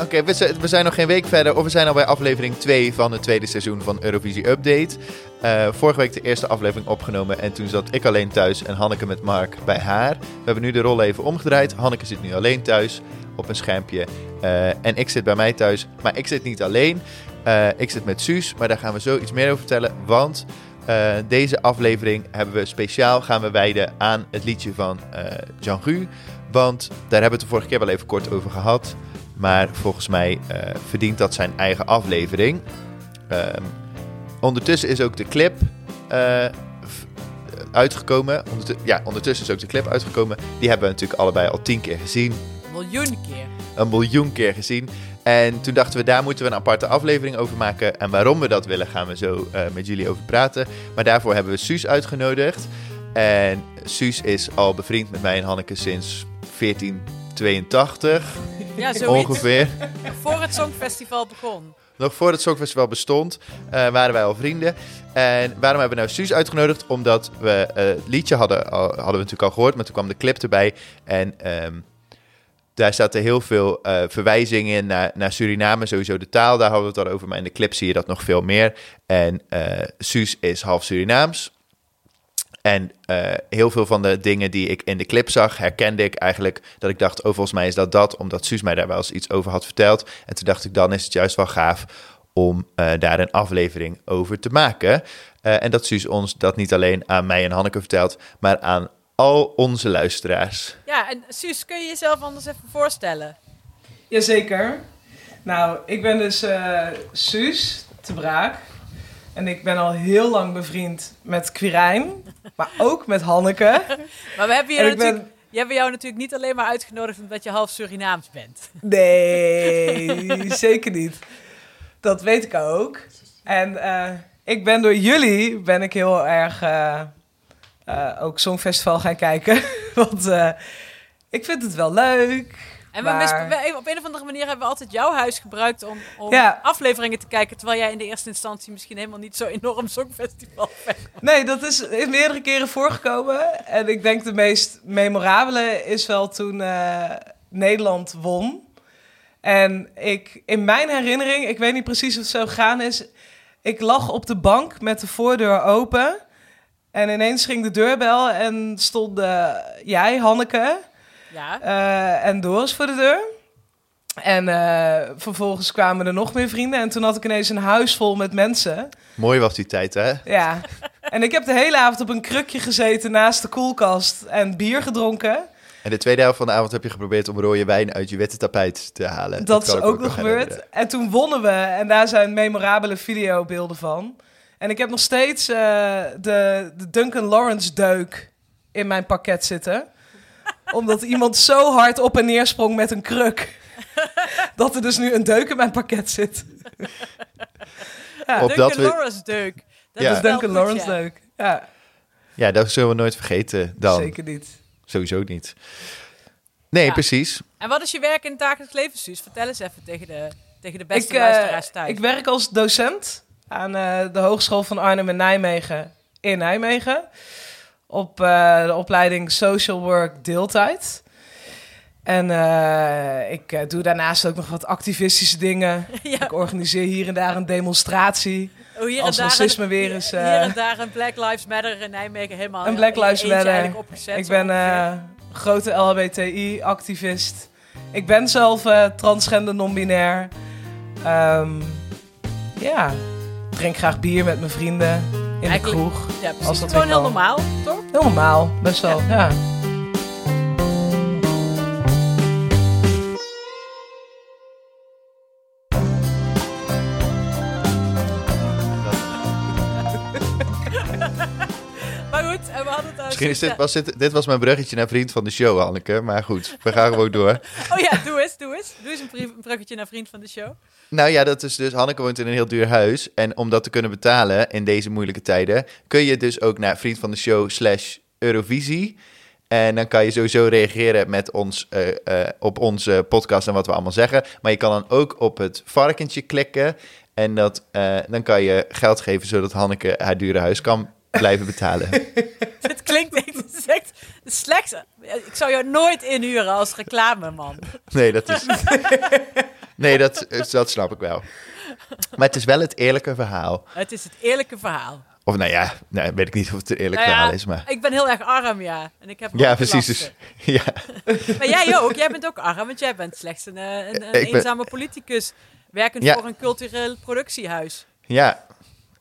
Oké, we, zi- we zijn nog geen week verder. Of we zijn al bij aflevering 2 van het tweede seizoen van Eurovisie Update. Eh, vorige week de eerste aflevering opgenomen. En toen zat ik alleen thuis en Hanneke met Mark bij haar. We hebben nu de rol even omgedraaid. Hanneke zit nu alleen thuis op een schermpje. Eh, en ik zit bij mij thuis. Maar ik zit niet alleen. Eh, ik zit met Suus. Maar daar gaan we zo iets meer over vertellen. Want eh, deze aflevering hebben we speciaal gaan we wijden aan het liedje van eh Jean Gu. Want daar hebben we het de vorige keer wel even kort over gehad. Maar volgens mij eh, verdient dat zijn eigen aflevering. Ehm, ondertussen is ook de clip eh, uitgekomen. Ja, ondertussen is ook de clip uitgekomen. Die hebben we natuurlijk allebei al tien keer gezien. Miljoen keer. Een miljoen keer gezien. En toen dachten we, daar moeten we een aparte aflevering over maken. En waarom we dat willen, gaan we zo eh, met jullie over praten. Maar daarvoor hebben we Suus uitgenodigd. En Suus is al bevriend met mij en Hanneke sinds 1482 Ja, zoiets. ongeveer. Voor het Songfestival begon. Nog voor het Songfestival bestond, eh, waren wij al vrienden. En waarom hebben we nou Suus uitgenodigd? Omdat we eh, het liedje hadden, al- hadden we natuurlijk al gehoord, maar toen kwam de clip erbij. En ehm, daar zaten heel veel eh, verwijzingen in naar, naar Suriname, sowieso de taal, daar hadden we het al over. Maar in de clip zie je dat nog veel meer. En Suus is half Surinaams. En eh, heel veel van de dingen die ik in de clip zag, herkende ik eigenlijk. Dat ik dacht, oh, volgens mij is dat dat, omdat Suus mij daar wel eens iets over had verteld. En toen dacht ik, dan is het juist wel gaaf om eh, daar een aflevering over te maken. Eh, en dat Suus ons dat niet alleen aan mij en Hanneke vertelt, maar aan al onze luisteraars. Ja, en Suus, kun je jezelf anders even voorstellen? Jazeker. Nou, ik ben dus eh Suus te Braak. En ik ben al heel lang bevriend met Quirijn, maar ook met Hanneke. Maar we hebben, ik natuurlijk, ben... je hebben jou natuurlijk niet alleen maar uitgenodigd omdat je half Surinaams bent. Nee, zeker niet. Dat weet ik ook. En eh, ik ben door jullie ben ik heel erg eh, eh, ook Songfestival gaan kijken. Want ik vind het wel leuk. En we maar- mis- we- op een of andere manier hebben we altijd jouw huis gebruikt om, om Ja. afleveringen te kijken. Terwijl jij in de eerste instantie misschien helemaal niet zo enorm Songfestival bent. Nee, dat is, meerdere keren voorgekomen. En ik denk de meest memorabele is wel toen eh, Nederland won. En ik, in mijn herinnering, ik weet niet precies of het zo gegaan is. Ik lag op de bank met de voordeur open. En ineens ging de deurbel en stonden jij, Hanneke Ja. eh, en Doris voor de deur. En eh, vervolgens kwamen er nog meer vrienden. En toen had ik ineens een huis vol met mensen. Mooi was die tijd, hè? Ja, en ik heb de hele avond op een krukje gezeten naast de koelkast en bier gedronken. En de tweede helft van de avond heb je geprobeerd om rode wijn uit je witte tapijt te halen. Dat, is ook nog gebeurd. En toen wonnen we en daar zijn memorabele videobeelden van. En ik heb nog steeds eh, de, de Duncan Lawrence deuk in mijn pakket zitten. Omdat iemand zo hard op en neer sprong met een kruk. dat er dus nu een deuk in mijn pakket zit. ja, Op Duncan dat we- Lawrence deuk. Dat Ja. is Duncan goed, Lawrence ja. deuk. Ja, Ja, dat zullen we nooit vergeten dan. zeker niet. Sowieso niet. Nee, Ja. precies. En wat is je werk in het dagelijks leven, Suus? Vertel eens even tegen de, tegen de beste ik, eh, luisteraars thuis. ik werk als docent aan eh, de Hogeschool van Arnhem en Nijmegen in Nijmegen. Op eh, de opleiding Social Work deeltijd. En eh, ik eh, doe daarnaast ook nog wat activistische dingen. ja, Ik organiseer hier en daar een demonstratie. oh, hier als en daar racisme een, weer eens, Hier en daar een Black Lives Matter in Nijmegen helemaal. Een Black Lives eentje Matter. Ik ben eh, grote LHBTI-activist. Ik ben zelf transgender non-binair. Ehm, ja, drink graag bier met mijn vrienden in de kroeg. ja, als precies. dat Gewoon heel normaal, toch? Heel normaal, best wel, ja. Maar goed, en we hadden het... Misschien is dit, was dit, dit was mijn bruggetje naar vriend van de show, Hanneke. Maar goed, we gaan gewoon door. Oh ja, doe eens, doe eens. Doe eens een bruggetje naar vriend van de show. Nou ja, dat is dus, Hanneke woont in een heel duur huis. En om dat te kunnen betalen in deze moeilijke tijden, kun je dus ook naar vriend van de show slash Eurovisie. En dan kan je sowieso reageren met ons, eh, eh, op onze podcast en wat we allemaal zeggen. Maar je kan dan ook op het varkentje klikken. En dat, eh, dan kan je geld geven zodat Hanneke haar dure huis kan blijven betalen. Het klinkt echt, slechts. Ik zou jou nooit inhuren als reclameman. Nee, dat is. Nee, dat, dat snap ik wel. Maar het is wel het eerlijke verhaal. Het is het eerlijke verhaal. Of nou ja, nou, weet ik niet of het een eerlijk Nou ja, verhaal is, maar... Ik ben heel erg arm, ja. En ik heb Ja, precies. Dus, ja, Maar jij ook. Jij bent ook arm, want jij bent slechts een, eh, een, een Ik ben- eenzame politicus. Werkend Ja. voor een cultureel productiehuis. ja.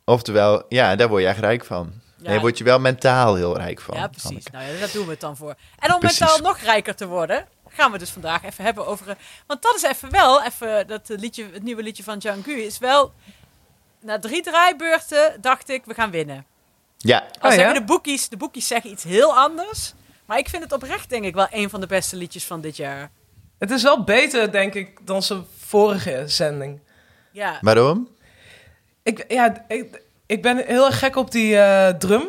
Oftewel, ja, daar word je echt rijk van. Ja. Nee, word je wel mentaal heel rijk van. ja, precies. Hanneke. Nou ja, daar doen we het dan voor. En om Precies. mentaal nog rijker te worden, gaan we dus vandaag even hebben over... eh, Want dat is even wel, even dat liedje, het nieuwe liedje van Django is wel... Na drie draaibeurten dacht ik, we gaan winnen. Ja, Al Oh, zeggen ja? de boekies, de boekies zeggen iets heel anders. Maar ik vind het oprecht denk ik wel een van de beste liedjes van dit jaar. Het is wel beter, denk ik, dan zijn vorige zending. Ja, waarom? Ik, ja, ik, ik ben heel erg gek op die eh, drum.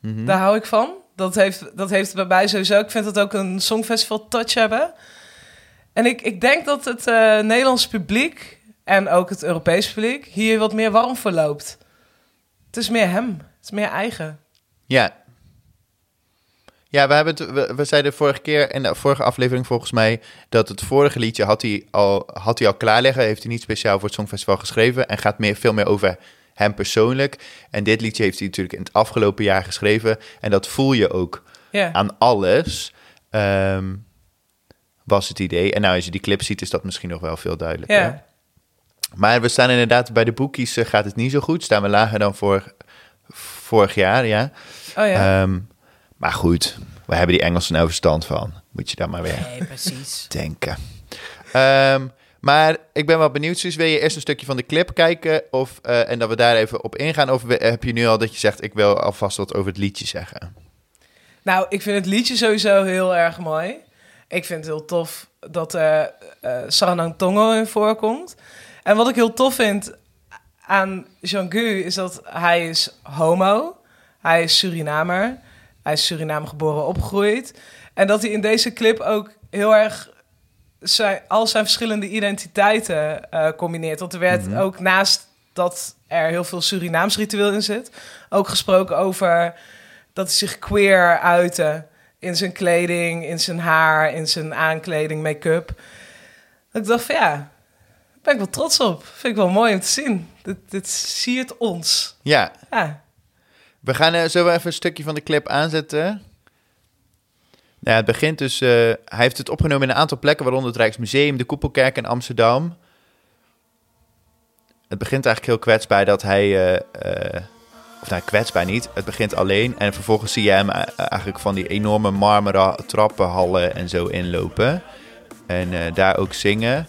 Mhm. Daar hou ik van. Dat heeft, dat heeft bij mij sowieso. Ik vind dat ook een songfestival touch hebben. En ik, ik denk dat het eh Nederlands publiek en ook het Europees publiek hier wat meer warm voor loopt. Het is meer hem. Het is meer eigen. Ja. Ja, we, hebben het, we, we zeiden vorige keer in de vorige aflevering volgens mij dat het vorige liedje had hij al, had hij al klaar liggen. Heeft hij niet speciaal voor het Songfestival geschreven en gaat meer, veel meer over hem persoonlijk. En dit liedje heeft hij natuurlijk in het afgelopen jaar geschreven. En dat voel je ook aan alles, ehm, was het idee. En nou, als je die clip ziet, is dat misschien nog wel veel duidelijker. ja. Maar we staan inderdaad bij de boekies eh, gaat het niet zo goed. Staan we lager dan vor, vorig jaar, ja. Oh ja. Ehm, maar goed, we hebben die Engelsen nou verstand van. Moet je daar maar weer nee, precies. denken. Ehm, maar ik ben wel benieuwd, Suus. Wil je eerst een stukje van de clip kijken? Of, eh, en dat we daar even op ingaan? Of heb je nu al dat je zegt, ik wil alvast wat over het liedje zeggen? Nou, ik vind het liedje sowieso heel erg mooi. Ik vind het heel tof dat er eh Saranang Tongo in voorkomt. En wat ik heel tof vind aan Jean-Gu is dat hij is homo. Hij is Surinamer. Hij is Suriname geboren, opgegroeid. En dat hij in deze clip ook heel erg zijn, al zijn verschillende identiteiten eh, combineert. Want er werd Mhm. ook naast dat er heel veel Surinaams ritueel in zit, ook gesproken over dat hij zich queer uitte in zijn kleding, in zijn haar, in zijn aankleding, make-up. Ik dacht van ja, daar ben ik wel trots op. Vind ik wel mooi om te zien. Dit, dit siert ons. Ja, Ja, we gaan eh, zo even een stukje van de clip aanzetten. Nou, het begint dus... eh, hij heeft het opgenomen in een aantal plekken, waaronder het Rijksmuseum, de Koepelkerk in Amsterdam. Het begint eigenlijk heel kwetsbaar dat hij... eh, of nou, kwetsbaar niet. Het begint alleen en vervolgens zie je hem eigenlijk van die enorme marmeren trappenhallen en zo inlopen. En daar ook zingen.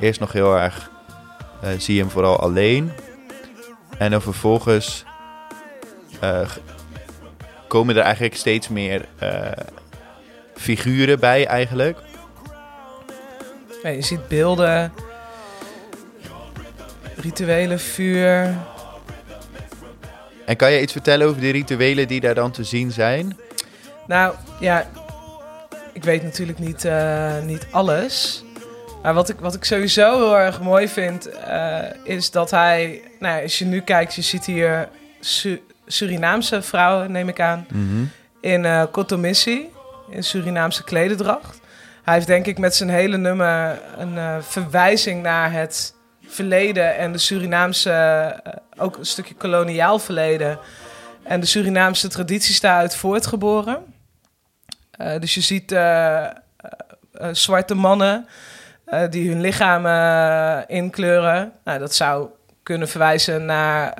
Eerst nog heel erg zie je hem vooral alleen. En dan vervolgens komen er eigenlijk steeds meer eh, figuren bij eigenlijk. Ja, je ziet beelden, rituelen, vuur. En kan je iets vertellen over de rituelen die daar dan te zien zijn? Nou ja, ik weet natuurlijk niet, eh, niet alles. Maar wat ik, wat ik sowieso heel erg mooi vind, eh, is dat hij... Nou, als je nu kijkt, je ziet hier Su- Surinaamse vrouwen, neem ik aan, in eh Kotomissi, in Surinaamse klededracht. Hij heeft denk ik met zijn hele nummer een eh, verwijzing naar het verleden en de Surinaamse, eh, ook een stukje koloniaal verleden. En de Surinaamse tradities daaruit voortgeboren. Dus je ziet zwarte mannen die hun lichaam eh, inkleuren. Nou, dat zou kunnen verwijzen naar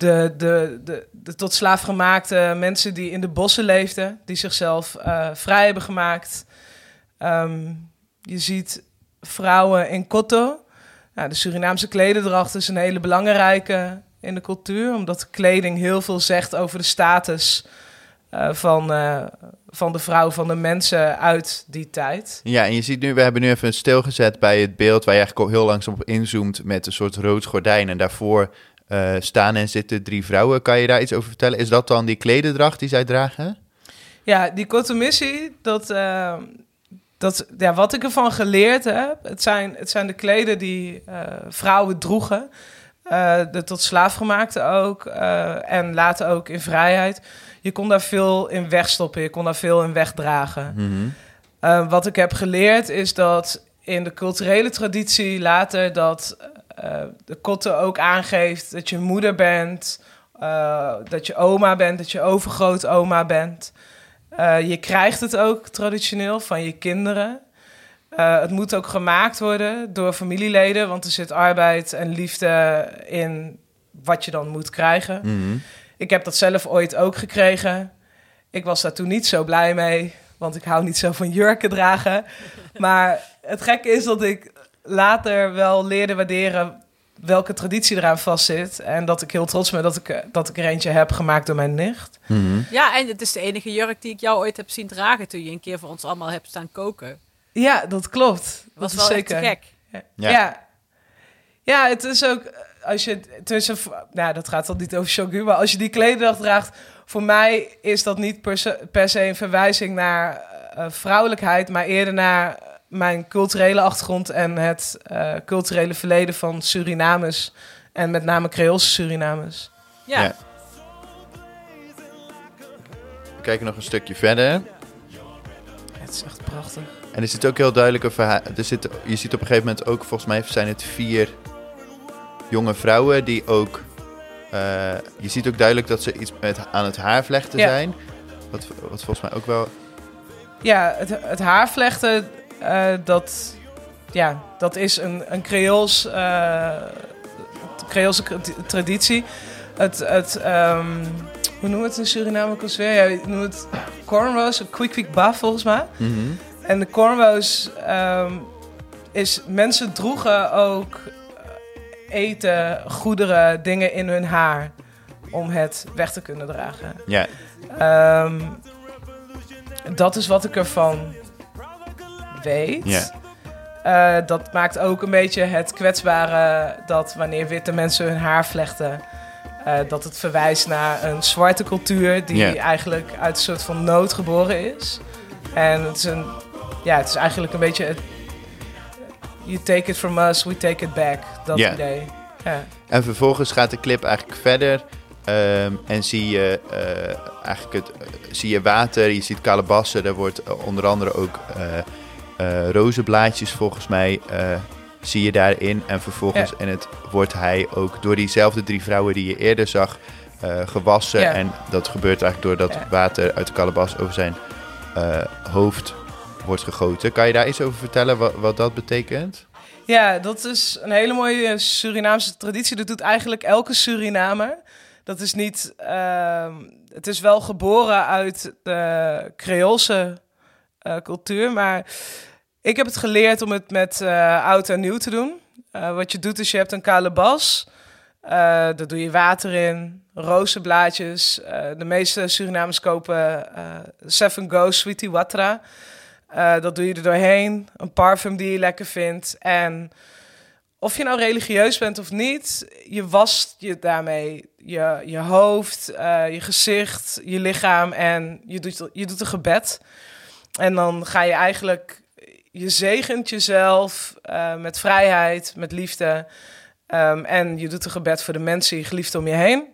de, de, de, tot slaaf gemaakte mensen die in de bossen leefden, die zichzelf eh, vrij hebben gemaakt. Ehm, je ziet vrouwen in kotto. Nou, de Surinaamse klededracht is een hele belangrijke in de cultuur, omdat kleding heel veel zegt over de status eh, van, eh, van de vrouw, van de mensen uit die tijd. Ja, en je ziet nu, we hebben nu even stilgezet bij het beeld waar je eigenlijk al heel langzaam op inzoomt met een soort rood gordijn. En daarvoor eh, staan en zitten drie vrouwen. Kan je daar iets over vertellen? Is dat dan die klededracht die zij dragen? Ja, die kotomissie, dat, eh, dat, ja, wat ik ervan geleerd heb, het zijn, het zijn de kleden die eh, vrouwen droegen. de tot slaafgemaakte ook. en later ook in vrijheid. Je kon daar veel in wegstoppen, je kon daar veel in wegdragen. Mhm. Wat ik heb geleerd is dat in de culturele traditie later dat eh, de kotte ook aangeeft dat je moeder bent, eh, dat je oma bent, dat je overgrootoma bent. Eh, je krijgt het ook traditioneel van je kinderen. Het moet ook gemaakt worden door familieleden, want er zit arbeid en liefde in wat je dan moet krijgen. Mhm. Ik heb dat zelf ooit ook gekregen. Ik was daar toen niet zo blij mee, want ik hou niet zo van jurken dragen. Maar het gekke is dat ik later wel leerde waarderen welke traditie eraan vastzit. En dat ik heel trots ben dat ik, dat ik er eentje heb gemaakt door mijn nicht. Mhm. Ja, en het is de enige jurk die ik jou ooit heb zien dragen toen je een keer voor ons allemaal hebt staan koken. Ja, dat klopt. Dat was is wel zeker. echt gek. Ja. Ja. ja. het is ook als je tussen, nou dat gaat dan niet over shogu, maar als je die klederdag draagt, voor mij is dat niet per se, per se een verwijzing naar eh, vrouwelijkheid, maar eerder naar mijn culturele achtergrond en het eh, culturele verleden van Surinamers en met name Creoolse Surinamers. Ja. Ja. We kijken nog een stukje verder. Het is echt prachtig. En er zit ook heel duidelijk een verhaal. Er zit, je ziet op een gegeven moment ook, volgens mij zijn het vier jonge vrouwen die ook. eh, je ziet ook duidelijk dat ze iets met, aan het haar vlechten Ja. zijn. Wat, wat volgens mij ook wel. Ja, het, het haarvlechten, eh, dat, ja, dat is een, een Creools, eh, Creoolse tra- traditie. Het, het ehm, hoe noemen we het in Suriname ook alweer? Ja, je noemt het cornrows, quick quick buff volgens mij. Mhm. En de cornrows ehm, is, mensen droegen ook eh, eten, goederen, dingen in hun haar om het weg te kunnen dragen. Ja, Ehm, dat is wat ik ervan weet. Ja. Eh, dat maakt ook een beetje het kwetsbare dat wanneer witte mensen hun haar vlechten, eh, dat het verwijst naar een zwarte cultuur die eigenlijk uit een soort van nood geboren is. En het is een, ja, het is eigenlijk een beetje het, you take it from us, we take it back, dat idee. En vervolgens gaat de clip eigenlijk verder. ehm, en zie je eh, eigenlijk het, zie je water, je ziet kalebassen. Er wordt onder andere ook rozenblaadjes volgens mij eh, zie je daarin. En vervolgens en het wordt hij ook door diezelfde drie vrouwen die je eerder zag eh, gewassen. Ja. En dat gebeurt eigenlijk doordat Ja. water uit de kalebas over zijn eh, hoofd wordt gegoten. Kan je daar iets over vertellen wat, wat dat betekent? Ja, dat is een hele mooie Surinaamse traditie. Dat doet eigenlijk elke Surinamer. Dat is niet. ehm, het is wel geboren uit de Creoolse eh, cultuur, maar ik heb het geleerd om het met eh, oud en nieuw te doen. Eh, wat je doet is je hebt een kalebas. eh daar doe je water in, rozenblaadjes. De meeste Surinamers kopen Seven Go Sweetie Watra. Dat doe je er doorheen. Een parfum die je lekker vindt. En of je nou religieus bent of niet, je wast je daarmee je, je hoofd, je gezicht, je lichaam en je doet, je doet een gebed. En dan ga je eigenlijk, je zegent jezelf eh, met vrijheid, met liefde. Ehm, en je doet een gebed voor de mensen, je geliefd om je heen.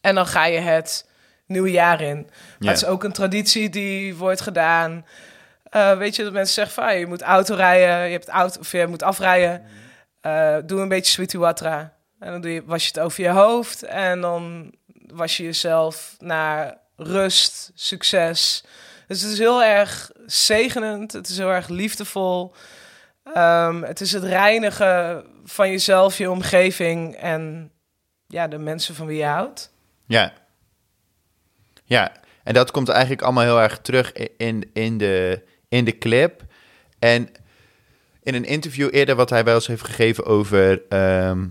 En dan ga je het nieuwe jaar in. Maar Ja. het is ook een traditie die wordt gedaan. Eh, weet je, dat mensen zeggen van, ah, je moet auto rijden, je hebt auto, of je moet afrijden. Eh, doe een beetje Sweetie Watra. En dan doe je, was je het over je hoofd. En dan was je jezelf naar rust, succes. Dus het is heel erg zegenend. Het is heel erg liefdevol. Ehm, het is het reinigen van jezelf, je omgeving en ja, de mensen van wie je houdt. Ja. Ja, en dat komt eigenlijk allemaal heel erg terug in, in, de, in de clip. En in een interview eerder wat hij wel eens heeft gegeven over ehm,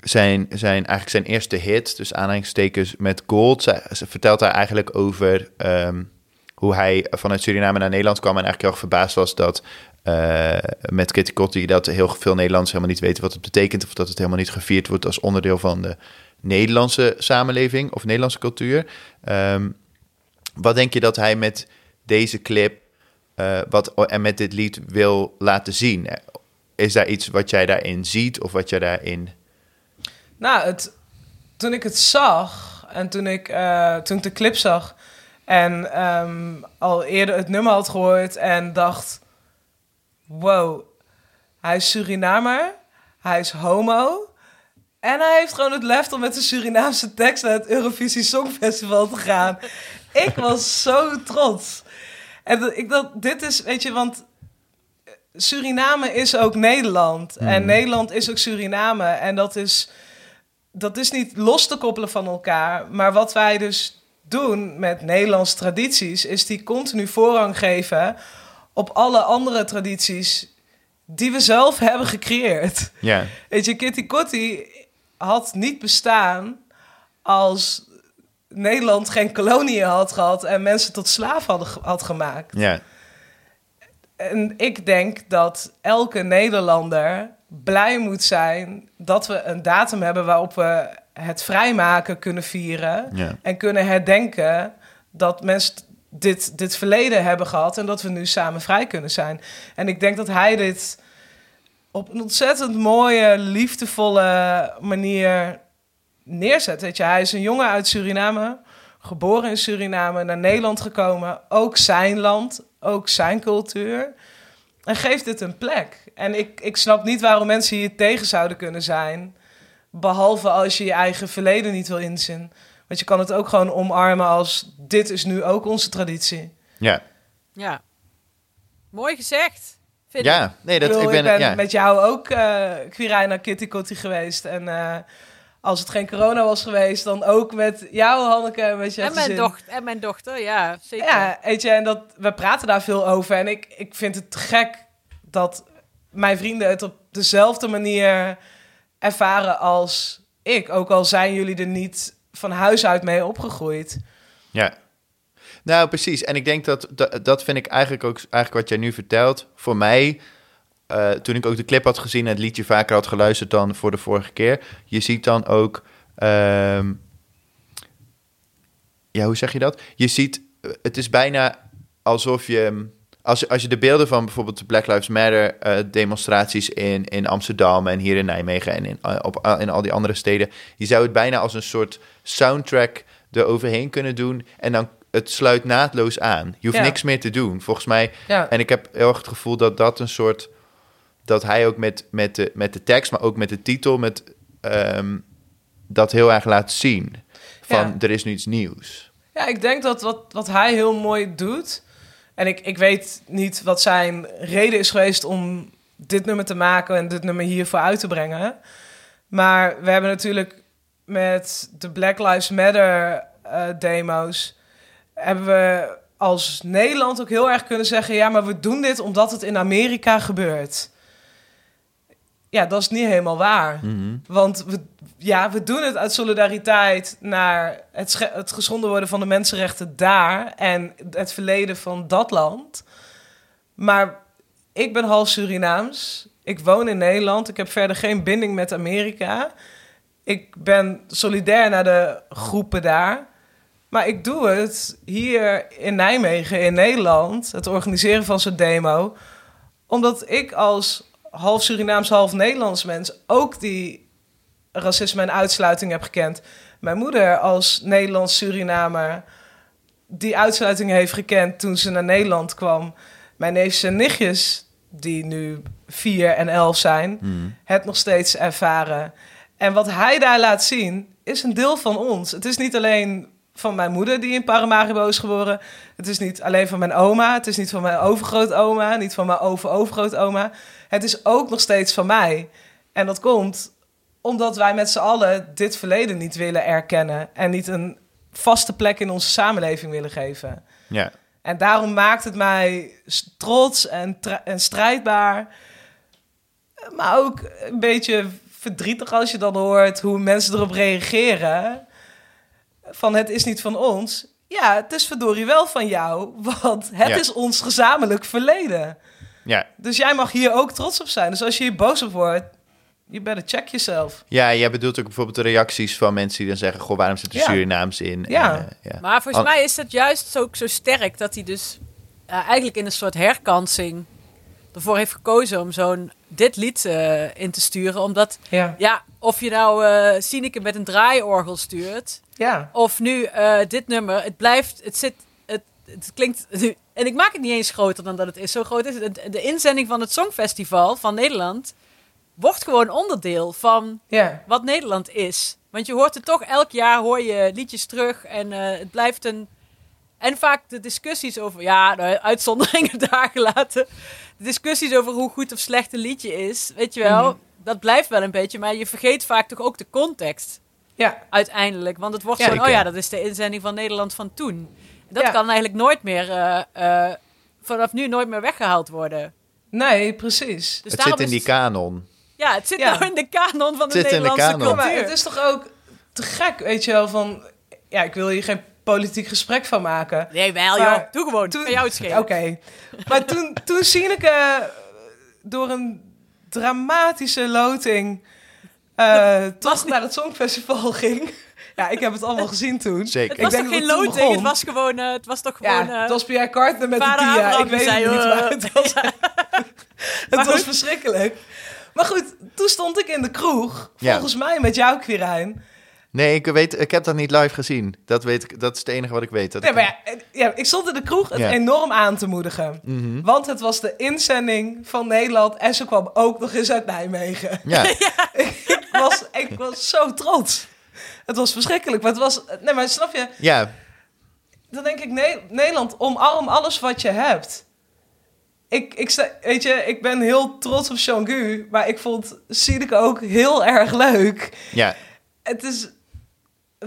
zijn, zijn, eigenlijk zijn eerste hit, dus aanhalingstekens met Gold, ze, vertelt hij eigenlijk over ehm, hoe hij vanuit Suriname naar Nederland kwam en eigenlijk heel verbaasd was dat eh, met Kitty dat heel veel Nederlanders helemaal niet weten wat het betekent of dat het helemaal niet gevierd wordt als onderdeel van de Nederlandse samenleving of Nederlandse cultuur. Ehm, wat denk je dat hij met deze clip eh, wat, en met dit lied wil laten zien? Is daar iets wat jij daarin ziet of wat jij daarin... Nou, toen ik het zag en toen ik, eh, toen ik de clip zag en ehm, al eerder het nummer had gehoord en dacht: wow, Hij is Surinamer. Hij is homo. En hij heeft gewoon het lef om met een Surinaamse tekst naar het Eurovisie Songfestival te gaan. ik was zo trots. En dat, ik dat, dit is, weet je, want Suriname is ook Nederland. En Hmm. Nederland is ook Suriname. En dat is, dat is niet los te koppelen van elkaar. Maar wat wij dus doen met Nederlandse tradities, is die continu voorrang geven op alle andere tradities die we zelf hebben gecreëerd. Ja, Weet je, Kitty Kotti had niet bestaan als Nederland geen koloniën had gehad en mensen tot slaaf hadden, had gemaakt. ja, En ik denk dat elke Nederlander blij moet zijn dat we een datum hebben waarop we het vrijmaken kunnen vieren ja. en kunnen herdenken dat mensen dit, dit verleden hebben gehad en dat we nu samen vrij kunnen zijn. En ik denk dat hij dit op een ontzettend mooie, liefdevolle manier neerzet. Weet je, hij is een jongen uit Suriname, geboren in Suriname, naar Nederland gekomen, ook zijn land, ook zijn cultuur. En geeft dit een plek. En ik, ik snap niet waarom mensen hier tegen zouden kunnen zijn. Behalve als je je eigen verleden niet wil inzien. Want je kan het ook gewoon omarmen als dit is nu ook onze traditie. ja. Ja. Mooi gezegd. Vind ik. Ja, nee, dat, ik, bedoel, ik ben, ik ben ja. met jou ook eh Quirijn naar Kitty Kotti geweest. En eh, als het geen corona was geweest, dan ook met jou, Hanneke, en met je En mijn, dochter, en mijn dochter, ja, zeker. Ja, weet je, en dat, we praten daar veel over. En ik, ik vind het gek dat mijn vrienden het op dezelfde manier ervaren als ik. Ook al zijn jullie er niet van huis uit mee opgegroeid. Ja. Nou, precies. En ik denk dat, dat, vind ik eigenlijk ook eigenlijk wat jij nu vertelt. Voor mij, eh, toen ik ook de clip had gezien en het liedje vaker had geluisterd dan voor de vorige keer. Je ziet dan ook, ehm, ja, hoe zeg je dat? Je ziet, eh, het is bijna alsof je, als, je- als je de beelden van bijvoorbeeld de Black Lives Matter eh, demonstraties in, in Amsterdam en hier in Nijmegen en in, eh, op, in al die andere steden, je zou het bijna als een soort soundtrack eroverheen kunnen doen en dan het sluit naadloos aan. Je hoeft Ja. niks meer te doen. Volgens mij Ja, en ik heb heel erg het gevoel dat dat een soort... dat hij ook met, met, de, met de tekst, maar ook met de titel... Met, ehm, dat heel erg laat zien. Van, Ja. er is nu iets nieuws. ja ik denk dat wat, wat hij heel mooi doet... En ik, ik weet niet wat zijn reden is geweest om dit nummer te maken... en dit nummer hiervoor uit te brengen. Maar we hebben natuurlijk met de Black Lives Matter eh, demo's... hebben we als Nederland ook heel erg kunnen zeggen... ja, maar we doen dit omdat het in Amerika gebeurt. Ja, dat is niet helemaal waar. Mhm. Want we, ja, we doen het uit solidariteit naar het, het geschonden worden van de mensenrechten daar... en het verleden van dat land. Maar ik ben half Surinaams. Ik woon in Nederland. Ik heb verder geen binding met Amerika. Ik ben solidair naar de groepen daar. Maar ik doe het hier in Nijmegen, in Nederland, het organiseren van zo'n demo, omdat ik als half Surinaams, half Nederlands mens ook die racisme en uitsluiting heb gekend. Mijn moeder als Nederlands Surinamer die uitsluiting heeft gekend toen ze naar Nederland kwam. Mijn neefjes en nichtjes, die nu vier en elf zijn, Mhm. het nog steeds ervaren. En wat hij daar laat zien, is een deel van ons. Het is niet alleen van mijn moeder die in Paramaribo is geboren. Het is niet alleen van mijn oma. Het is niet van mijn overgrootoma. Niet van mijn over-overgrootoma. Het is ook nog steeds van mij. En dat komt omdat wij met z'n allen dit verleden niet willen erkennen. En niet een vaste plek in onze samenleving willen geven. Ja. En daarom maakt het mij trots en, en strijdbaar. Maar ook een beetje verdrietig als je dan hoort hoe mensen erop reageren. Van het is niet van ons. Ja, het is verdorie wel van jou, want het Ja. is ons gezamenlijk verleden. Ja. Dus jij mag hier ook trots op zijn. Dus als je hier boos op wordt, you better check yourself. ja, jij bedoelt ook bijvoorbeeld de reacties van mensen die dan zeggen... goh, waarom zit er Ja. Surinaams in? Ja. En, eh, ja. Maar volgens mij is het juist ook zo sterk dat hij dus eh, eigenlijk in een soort herkansing ervoor heeft gekozen om zo'n dit lied eh, in te sturen. Omdat, Ja, ja, of je nou eh Sineke met een draaiorgel stuurt, ja, of nu eh, dit nummer, het blijft, het zit, het, het klinkt En ik maak het niet eens groter dan dat het is. Zo groot is het. De- inzending van het Songfestival van Nederland wordt gewoon onderdeel van wat Nederland is. Want je hoort het toch elk jaar, hoor je liedjes terug. En eh, het blijft een... En vaak de discussies over... Ja, nou, uitzonderingen daar gelaten. De discussies over hoe goed of slecht een liedje is. Weet je wel, Mhm. dat blijft wel een beetje. Maar je vergeet vaak toch ook de context Ja. uiteindelijk. Want het wordt Ja, zo, oh ja, dat is de inzending van Nederland van toen. Dat Ja. kan eigenlijk nooit meer, eh, eh, vanaf nu nooit meer weggehaald worden. Nee, precies. Dus het zit in die kanon. Ja, het zit Ja. nou in de kanon van de zit de Nederlandse kanon. cultuur. Maar het is toch ook te gek, weet je wel, van... Ja, ik wil hier geen politiek gesprek van maken. Nee, wel Maar joh. Doe gewoon. toen- jou het. Oké. Maar toen, toen Sineke door een dramatische loting eh, toch naar het Songfestival ging. Ja, ik heb het allemaal gezien toen. Zeker. Het Ik was denk toch dat geen loting? Het was gewoon... eh, het was toch gewoon... Ja, eh, het was Pierre Carter met de Kia. Ik weet het zei, niet, eh, maar het was, ja. het was verschrikkelijk. Maar goed, toen stond ik in de kroeg. Ja. Volgens mij met jou, Quirijn. Nee, ik, weet, ik heb dat niet live gezien. Dat, weet ik, dat is het enige wat ik weet. Dat Nee, ik- maar ja, eh, ja, ik stond in de kroeg het Ja. enorm aan te moedigen. Mhm. Want het was de inzending van Nederland en ze kwam ook nog eens uit Nijmegen. Ja, ik, was, ik was zo trots. Het was verschrikkelijk, maar het was... Nee, maar snap je? ja, Dan denk ik, nee, Nederland, omarm alles wat je hebt. Ik, ik, weet je, ik ben heel trots op Jean-Gu, maar ik vond Siedeke ook heel erg leuk. ja. Het is...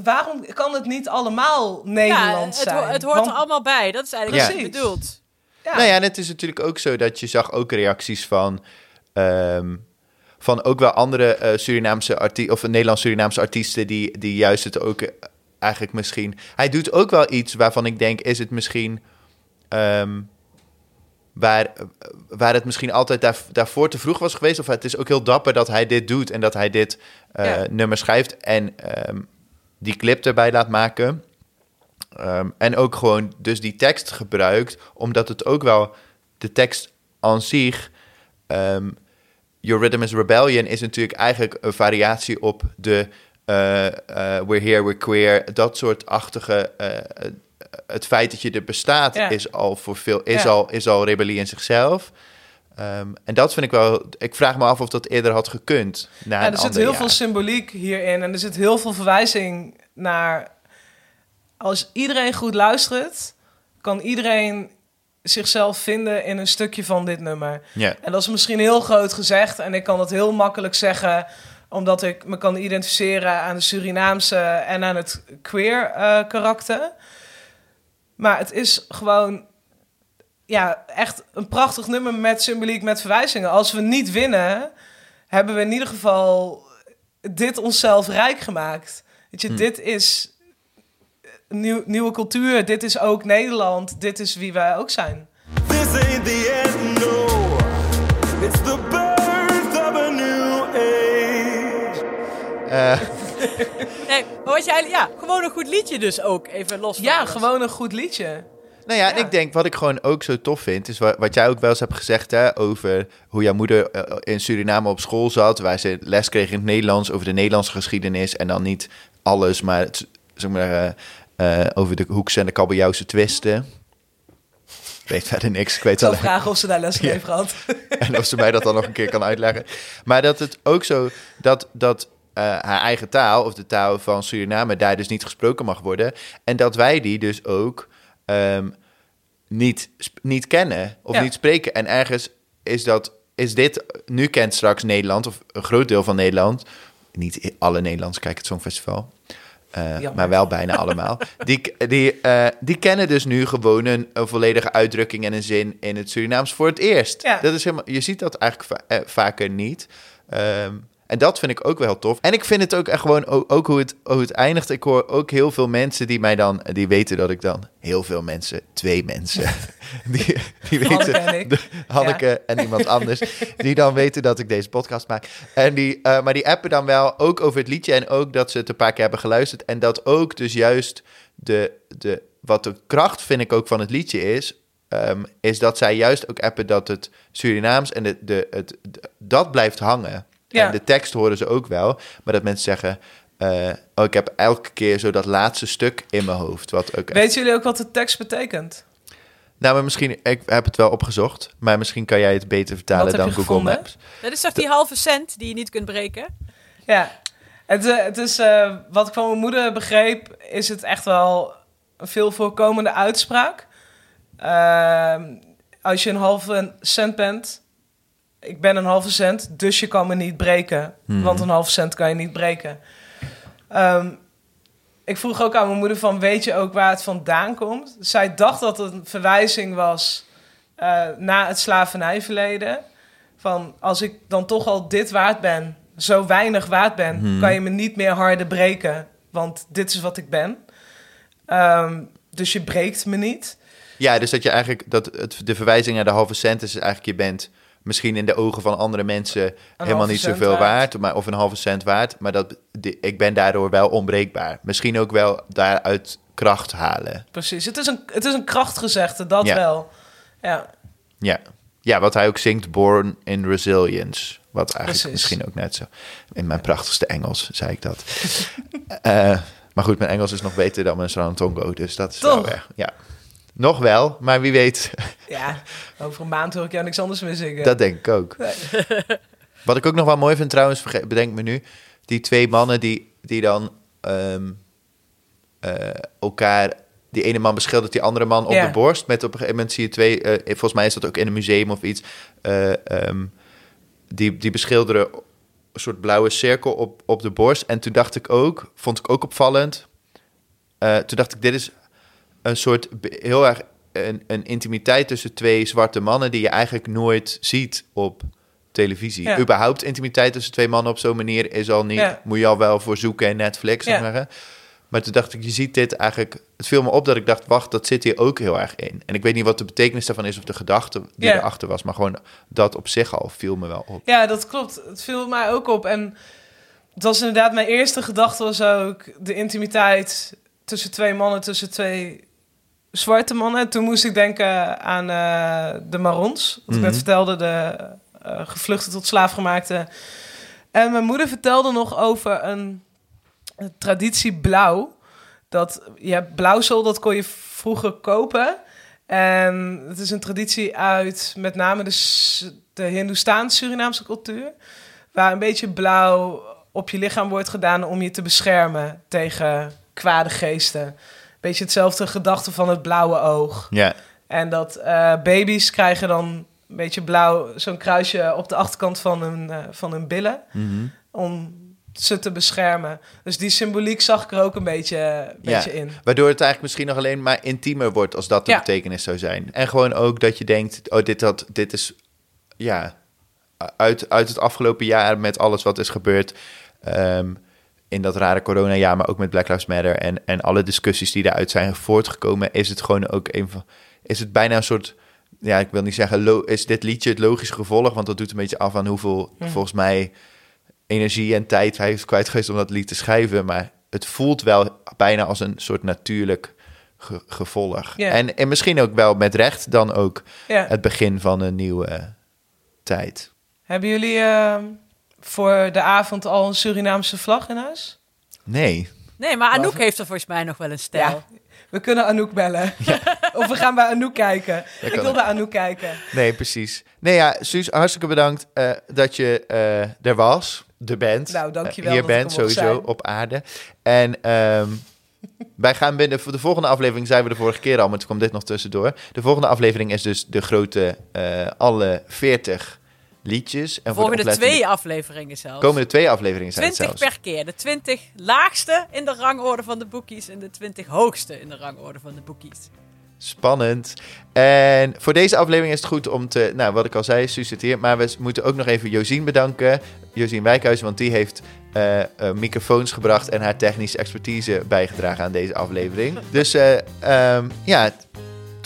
Waarom kan het niet allemaal ja, Nederland het, ho- zijn? het hoort Want- er allemaal bij. Dat is eigenlijk Ja. wat je bedoelt. ja. Nou ja, en het is natuurlijk ook zo dat je zag ook reacties van... ehm, van ook wel andere eh, Surinaamse artiesten... of Nederlands-Surinaamse artiesten... Die, die juist het ook eh, eigenlijk misschien... Hij doet ook wel iets waarvan ik denk... is het misschien... ehm, waar, eh, waar het misschien altijd daar, daarvoor te vroeg was geweest... of het is ook heel dapper dat hij dit doet... en dat hij dit Ja. nummer schrijft... en ehm, die clip erbij laat maken... Ehm, en ook gewoon dus die tekst gebruikt, omdat het ook wel de tekst aan zich. Your Rhythm is Rebellion is natuurlijk eigenlijk een variatie op de eh, eh, We're Here, We're Queer, dat soort achtige. eh, het feit dat je er bestaat Ja. is al voor veel, is, Ja. al, is al rebellie in zichzelf. Ehm, en dat vind ik wel. Ik vraag me af of dat eerder had gekund. Na Ja, er zit heel jaar. veel symboliek hierin en er zit heel veel verwijzing naar. Als iedereen goed luistert, kan iedereen zichzelf vinden in een stukje van dit nummer. Ja, En dat is misschien heel groot gezegd en ik kan het heel makkelijk zeggen omdat ik me kan identificeren aan de Surinaamse en aan het queer eh, karakter. Maar het is gewoon ja, echt een prachtig nummer met symboliek, met verwijzingen. Als we niet winnen, hebben we in ieder geval dit onszelf rijk gemaakt. Weet je, Hm. dit is nieuw, nieuwe cultuur, dit is ook Nederland, dit is wie wij ook zijn. This ain't the end, no. It's the birth of a new age. Eh, Nee, maar wat je eigenlijk... Ja, gewoon een goed liedje dus ook. Even los van Ja, alles. gewoon een goed liedje. Nou ja, en ik denk wat ik gewoon ook zo tof vind, is wat, wat jij ook wel eens hebt gezegd hè, over hoe jouw moeder eh, in Suriname op school zat, waar ze les kreeg in het Nederlands over de Nederlandse geschiedenis en dan niet alles, maar, het, zeg maar eh, over de hoekse en de kabeljauwse twisten. Ik weet verder niks. Ik weet alleen vragen of ze daar les heeft gehad. en of ze mij dat dan nog een keer kan uitleggen. Maar dat het ook zo dat, dat eh, haar eigen taal, of de taal van Suriname, daar dus niet gesproken mag worden. En dat wij die dus ook ehm, niet, niet kennen of Ja. niet spreken. En ergens is dat. Is dit, nu kent straks Nederland, of een groot deel van Nederland, niet alle Nederlanders kijken het Songfestival, eh, maar wel bijna allemaal. Die, die, eh, die kennen dus nu gewoon een, een volledige uitdrukking en een zin in het Surinaams voor het eerst. Ja. Dat is helemaal, je ziet dat eigenlijk va- eh, vaker niet. Ehm, en dat vind ik ook wel tof. En ik vind het ook echt gewoon ook, ook hoe, het, hoe het eindigt. Ik hoor ook heel veel mensen die mij dan, die weten dat ik dan, heel veel mensen, twee mensen, die, die weten, de- Hanneke en iemand anders, die dan weten dat ik deze podcast maak. En die, eh, maar die appen dan wel ook over het liedje en ook dat ze het een paar keer hebben geluisterd. En dat ook dus juist de, de, wat de kracht vind ik ook van het liedje is, ehm, is dat zij juist ook appen dat het Surinaams en de, de, het, de- dat blijft hangen. Ja. En de tekst horen ze ook wel, maar dat mensen zeggen, eh, oh, ik heb elke keer zo dat laatste stuk in mijn hoofd. Wat ook echt- Weten jullie ook wat de tekst betekent? Nou, maar misschien, ik heb het wel opgezocht, maar misschien kan jij het beter vertalen Wat heb dan je Google gevonden? Maps. Dat is toch die halve cent die je niet kunt breken? Ja, het, eh, het is, eh, wat ik van mijn moeder begreep, is het echt wel een veel voorkomende uitspraak. Ehm, als je een halve cent bent, ik ben een halve cent, dus je kan me niet breken. Mhm. Want een halve cent kan je niet breken. Ehm, ik vroeg ook aan mijn moeder van, weet je ook waar het vandaan komt? Zij dacht dat het een verwijzing was eh, naar het slavernijverleden. Van, als ik dan toch al dit waard ben, zo weinig waard ben, Mhm. kan je me niet meer harder breken. Want dit is wat ik ben. Ehm, dus je breekt me niet. Ja, dus dat je eigenlijk, dat het, de verwijzing naar de halve cent is eigenlijk, je bent misschien in de ogen van andere mensen helemaal niet zoveel waard, waard. maar, of een halve cent waard, maar dat, die- ik ben daardoor wel onbreekbaar. Misschien ook wel daaruit kracht halen. Precies. Het is een, het is een krachtgezegde, dat Ja. wel. Ja, Ja. ja, wat hij ook zingt, Born in Resilience. Wat eigenlijk Precies. misschien ook net zo. In mijn prachtigste Engels zei ik dat. Eh, maar goed, mijn Engels is nog beter dan mijn Srantongo, dus dat is wel Toch? erg. Ja. Nog wel, maar wie weet, ja. over een maand hoor ik jou niks anders meer zingen. dat denk ik ook. Wat ik ook nog wel mooi vind trouwens, bedenk me nu, die twee mannen die, die dan ehm, eh, elkaar, die ene man beschildert die andere man op Ja. de borst. Met op een gegeven moment zie je twee, eh, volgens mij is dat ook in een museum of iets, eh, ehm, die, die beschilderen een soort blauwe cirkel op, op de borst. En toen dacht ik ook, vond ik ook opvallend, toen dacht ik, dit is een soort heel erg een, een intimiteit tussen twee zwarte mannen die je eigenlijk nooit ziet op televisie. Ja. Überhaupt intimiteit tussen twee mannen op zo'n manier is al niet, Ja. moet je al wel voor zoeken in Netflix, Ja. zeggen. Maar toen dacht ik, je ziet dit eigenlijk, het viel me op dat ik dacht, wacht, dat zit hier ook heel erg in. En ik weet niet wat de betekenis daarvan is of de gedachte die erachter was, maar gewoon dat op zich al viel me wel op. Ja, dat klopt. Het viel mij ook op. En het was inderdaad mijn eerste gedachte was ook de intimiteit tussen twee mannen, tussen twee zwarte mannen. Toen moest ik denken aan eh, de Marons. Wat ik net Mhm. vertelde, de eh, gevluchte tot slaafgemaakte. En mijn moeder vertelde nog over een, een traditie blauw. Dat je hebt blauwsel, dat kon je vroeger kopen. En het is een traditie uit met name de, de Hindoestaans-Surinaamse cultuur. Waar een beetje blauw op je lichaam wordt gedaan om je te beschermen tegen kwade geesten. Beetje hetzelfde gedachte van het blauwe oog. Ja, En dat eh, baby's krijgen dan een beetje blauw, zo'n kruisje op de achterkant van hun, eh, van hun billen. Mhm. Om ze te beschermen. Dus die symboliek zag ik er ook een beetje, een Ja. beetje in. Waardoor het eigenlijk misschien nog alleen maar intiemer wordt als dat de Ja. betekenis zou zijn. En gewoon ook dat je denkt, oh, dit, had, dit is, ja, uit, uit het afgelopen jaar met alles wat is gebeurd. ehm, in dat rare coronajaar, maar ook met Black Lives Matter en, en alle discussies die daaruit zijn voortgekomen, is het gewoon ook een van, is het bijna een soort, ja, ik wil niet zeggen, lo- is dit liedje het logische gevolg, want dat doet een beetje af aan hoeveel, volgens mij, energie en tijd hij heeft kwijt geweest om dat lied te schrijven, maar het voelt wel bijna als een soort natuurlijk ge- gevolg. Ja. En, en misschien ook wel met recht dan ook Ja. het begin van een nieuwe tijd. Hebben jullie eh, voor de avond al een Surinaamse vlag in huis? Nee. Nee, maar Anouk heeft er volgens mij nog wel een stijl. Ja. We kunnen Anouk bellen. of we gaan bij Anouk kijken. ik wil bij Anouk kijken. Nee, precies. Nee, ja, Suus, hartstikke bedankt eh, dat je eh, er was. De band. Nou, dankjewel Hier dat ik bent er sowieso zijn. op aarde. En ehm, wij gaan binnen... Voor de volgende aflevering zijn we de vorige keer al, maar toen kwam dit nog tussendoor. De volgende aflevering is dus de grote... eh, alle 40 liedjes. En voor de Volgende oplettende- twee afleveringen zelfs. Komende twee afleveringen zijn het 20 zelfs. per keer. De 20 laagste in de rangorde van de boekies en de 20 hoogste in de rangorde van de boekies. Spannend. En voor deze aflevering is het goed om te... Nou, wat ik al zei, hier. Maar we moeten ook nog even Josien bedanken. Josien Wijkhuizen, want die heeft eh, eh, microfoons gebracht... en haar technische expertise bijgedragen aan deze aflevering. Dus eh, ehm, ja,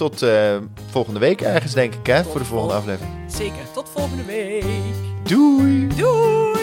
tot eh, volgende week ergens, denk ik, hè? Voor de volgende aflevering. Zeker. Tot volgende week. Doei! Doei!